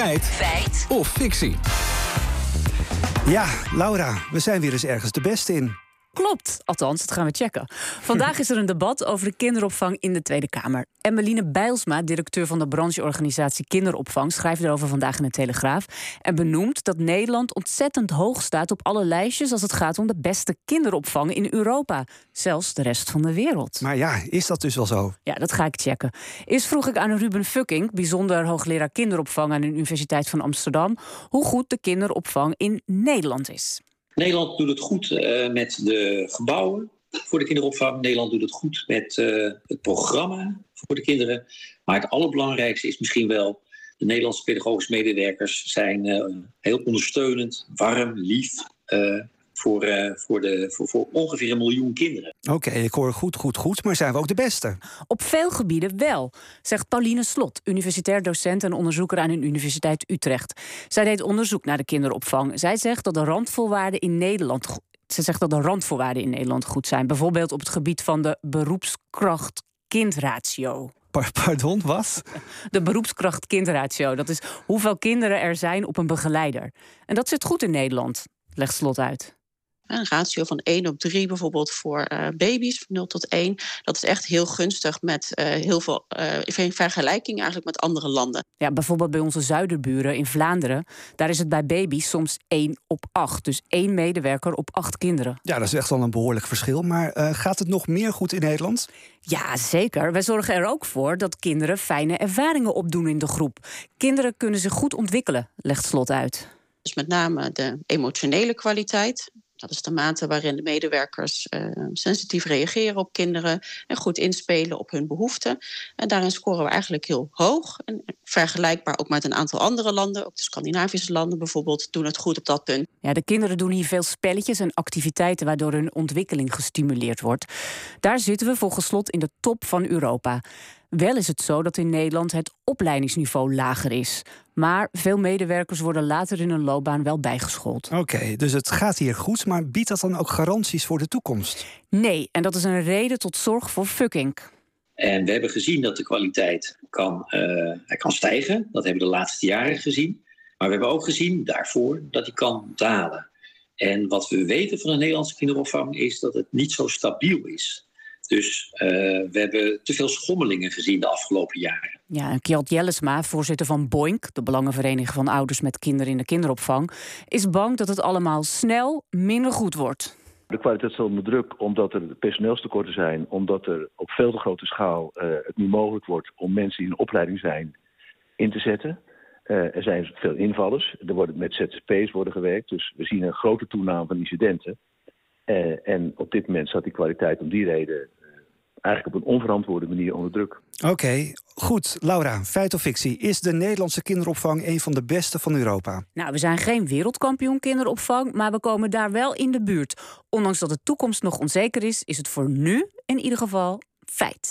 Feit. Feit. Of fictie. Ja, Laura, we zijn weer eens ergens de beste in. Klopt, althans, dat gaan we checken. Vandaag is er een debat over de kinderopvang in de Tweede Kamer. Emmeline Bijlsma, directeur van de brancheorganisatie Kinderopvang, schrijft erover vandaag in de Telegraaf. En benoemt dat Nederland ontzettend hoog staat op alle lijstjes als het gaat om de beste kinderopvang in Europa. Zelfs de rest van de wereld. Maar ja, is dat dus wel zo? Ja, dat ga ik checken. Eerst vroeg ik aan Ruben Fucking, bijzonder hoogleraar kinderopvang aan de Universiteit van Amsterdam, hoe goed de kinderopvang in Nederland is. Nederland doet het goed uh, met de gebouwen voor de kinderopvang. Nederland doet het goed met uh, het programma voor de kinderen. Maar het allerbelangrijkste is misschien wel... de Nederlandse pedagogische medewerkers zijn uh, heel ondersteunend, warm, lief... voor, voor, de, voor, voor ongeveer een miljoen kinderen. Oké, okay, ik hoor goed, goed, goed. Maar zijn we ook de beste? Op veel gebieden wel, zegt Pauline Slot, universitair docent en onderzoeker aan de Universiteit Utrecht. Zij deed onderzoek naar de kinderopvang. Zij zegt dat de randvoorwaarden in Nederland. Ze zegt dat de randvoorwaarden in Nederland goed zijn. Bijvoorbeeld op het gebied van de beroepskracht-kindratio. Pardon, wat? De beroepskracht-kindratio. Dat is hoeveel kinderen er zijn op een begeleider. En dat zit goed in Nederland, legt Slot uit. Een ratio van 1 op 3 bijvoorbeeld voor uh, baby's, van 0 tot 1. Dat is echt heel gunstig met uh, heel veel uh, in vergelijking eigenlijk met andere landen. Ja, bijvoorbeeld bij onze zuiderburen in Vlaanderen. Daar is het bij baby's soms 1 op 8. Dus één medewerker op 8 kinderen. Ja, dat is echt wel een behoorlijk verschil. Maar gaat het nog meer goed in Nederland? Ja, zeker. Wij zorgen er ook voor dat kinderen fijne ervaringen opdoen in de groep. Kinderen kunnen zich goed ontwikkelen, legt Slot uit. Dus met name de emotionele kwaliteit. Dat is de mate waarin de medewerkers uh, sensitief reageren op kinderen en goed inspelen op hun behoeften. En daarin scoren we eigenlijk heel hoog. En vergelijkbaar ook met een aantal andere landen, ook de Scandinavische landen bijvoorbeeld, doen het goed op dat punt. Ja, de kinderen doen hier veel spelletjes en activiteiten waardoor hun ontwikkeling gestimuleerd wordt. Daar zitten we volgens slot in de top van Europa. Wel is het zo dat in Nederland het opleidingsniveau lager is. Maar veel medewerkers worden later in hun loopbaan wel bijgeschoold. Oké, okay, dus het gaat hier goed, maar biedt dat dan ook garanties voor de toekomst? Nee, en dat is een reden tot zorg voor fucking. En we hebben gezien dat de kwaliteit kan, uh, kan stijgen. Dat hebben we de laatste jaren gezien. Maar we hebben ook gezien daarvoor dat die kan dalen. En wat we weten van de Nederlandse kinderopvang is dat het niet zo stabiel is. Dus uh, we hebben te veel schommelingen gezien de afgelopen jaren. Ja, en Kjeld Jellesma, voorzitter van Boink, de Belangenvereniging van Ouders met Kinderen in de Kinderopvang, is bang dat het allemaal snel minder goed wordt. De kwaliteit staat onder druk omdat er personeelstekorten zijn, omdat er op veel te grote schaal uh, het niet mogelijk wordt om mensen die in opleiding zijn in te zetten. Uh, er zijn veel invallers, er worden met ZZP's worden gewerkt, dus we zien een grote toename van incidenten. Uh, en op dit moment staat die kwaliteit om die reden eigenlijk op een onverantwoorde manier onder druk. Oké, okay, goed. Laura, feit of fictie? Is de Nederlandse kinderopvang een van de beste van Europa? Nou, we zijn geen wereldkampioen kinderopvang, maar we komen daar wel in de buurt. Ondanks dat de toekomst nog onzeker is, is het voor nu in ieder geval feit.